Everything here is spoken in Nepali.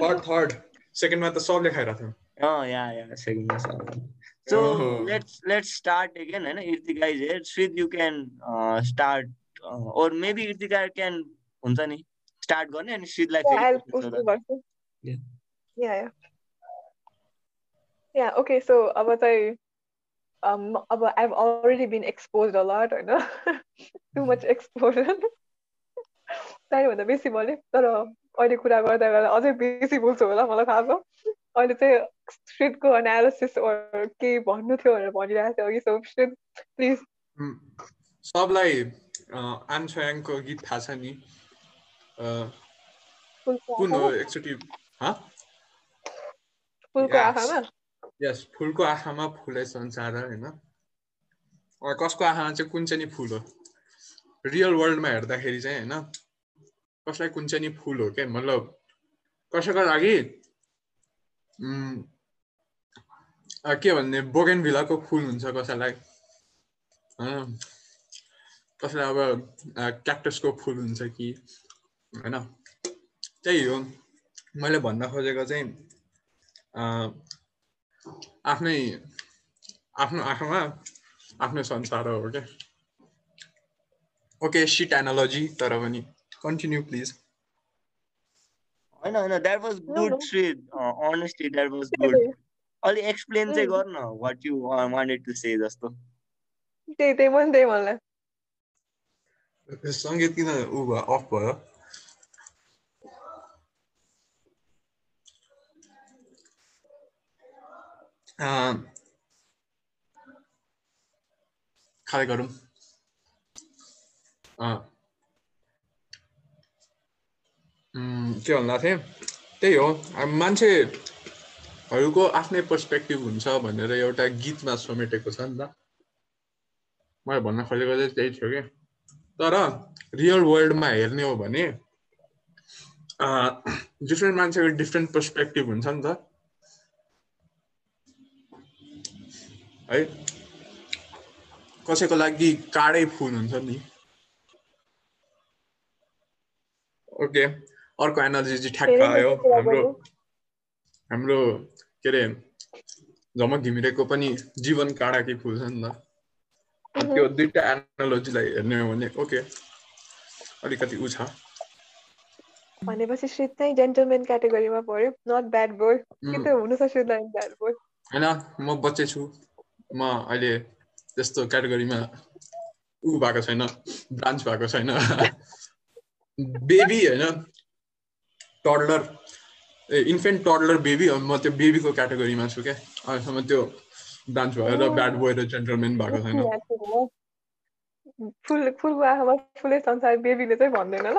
थर्ड थर्ड सेकेन्डमा त सबले खाइरहेको थियो अँ या या सेकेन्डमा सब so Oh. Let's let's start again होइन Irtika is here Shrit you can start or maybe Irtika can हुन्छ नि स्टार्ट गर्ने अनि श्रितलाई Yeah, I'll सोधौँ। the version. Yeah. Yeah, yeah. Yeah, okay, so अब चाहिँ um अब I've already been exposed a lot होइन too much exposure चाहिँभन्दा बेसी बोलेँ तर अहिले कुरा गर्दा गर्दा अझै बेसी बोल्छु होला मलाई थाहा छ अहिले चाहिँ श्रितको एनालिसिस केही भन्नु थियो भनेर भनिरहेको थियो अघि सो प्लिज सबलाई आन्सयाङको गीत थाहा छ नि कुन हो एकचोटि हँ फुलको. आँखामा यस फुलको आँखामा फुलै संसार होइन कसको आँखामा चाहिँ कुन चाहिँ नि फुल हो रियल वर्ल्डमा हेर्दाखेरि चाहिँ होइन कसलाई कुन चाहिँ नि फुल हो क्या मतलब कसैको लागि के भन्ने बोगेन भिलाको फुल हुन्छ कसैलाई। कसैलाई अब क्याक्टसको फुल हुन्छ कि होइन? त्यही हो। मैले भन्न खोजेको चाहिँ आफ्नै आफ्नो आँखामा आफ्नो संसार हो क्या ओके सिट एनालोजी तर पनि। कन्टिन्यू प्लिज होइन होइन that was No, good no. Shrit honestly that was good अलि एक्सप्लेन चाहिँ Mm. गर न what you wanted to say जस्तो. त्यही त्यही मन त्यही मलाई सङ्गीत किन ऊ भयो अफ भयो? अँ, खाली गरौँ। के भन्दा थिएँ त्यही हो मान्छेहरूको आफ्नै पर्सपेक्टिभ हुन्छ भनेर एउटा गीतमा समेटेको छ नि त मैले भन्न खोजेको चाहिँ त्यही थियो कि तर रियल वर्ल्डमा हेर्ने हो भने डिफ्रेन्ट मान्छेको डिफ्रेन्ट पर्सपेक्टिभ हुन्छ नि त है कसैको लागि काडै फुल हुन्छ नि ओके अर्को एनर्जी चाहिँ ठ्याक्क आयो। हाम्रो। हाम्रो के अरे झमक घिमिरेको पनि जीवन काँडाकै फुल छ नि त. त्यो दुइटा एनालोजीलाई हेर्ने हो भने ओके अलिकति ऊ छ। भनेपछि श्रित चाहिँ जेन्टलमेन क्याटेगोरीमा पर्यो नट ब्याड बोय कि त हुनु छ श्रितलाई ब्याड बोय होइन म बच्चै छु म अहिले त्यस्तो क्याटेगोरीमा ऊ भएको छैन ब्रान्च भएको छैन। बेबी होइन। टडलर ए इन्फेन्ट टडलर बेबी म त्यो बेबीको क्याटेगोरीमा छु क्या? अहिलेसम्म त्यो ब्रान्च भएर ब्याड बोय र जेन्टलमेन भएको छैन। फुल फुलको आँखामा फुलै संसार बेबीले चाहिँ भन्दैन ल।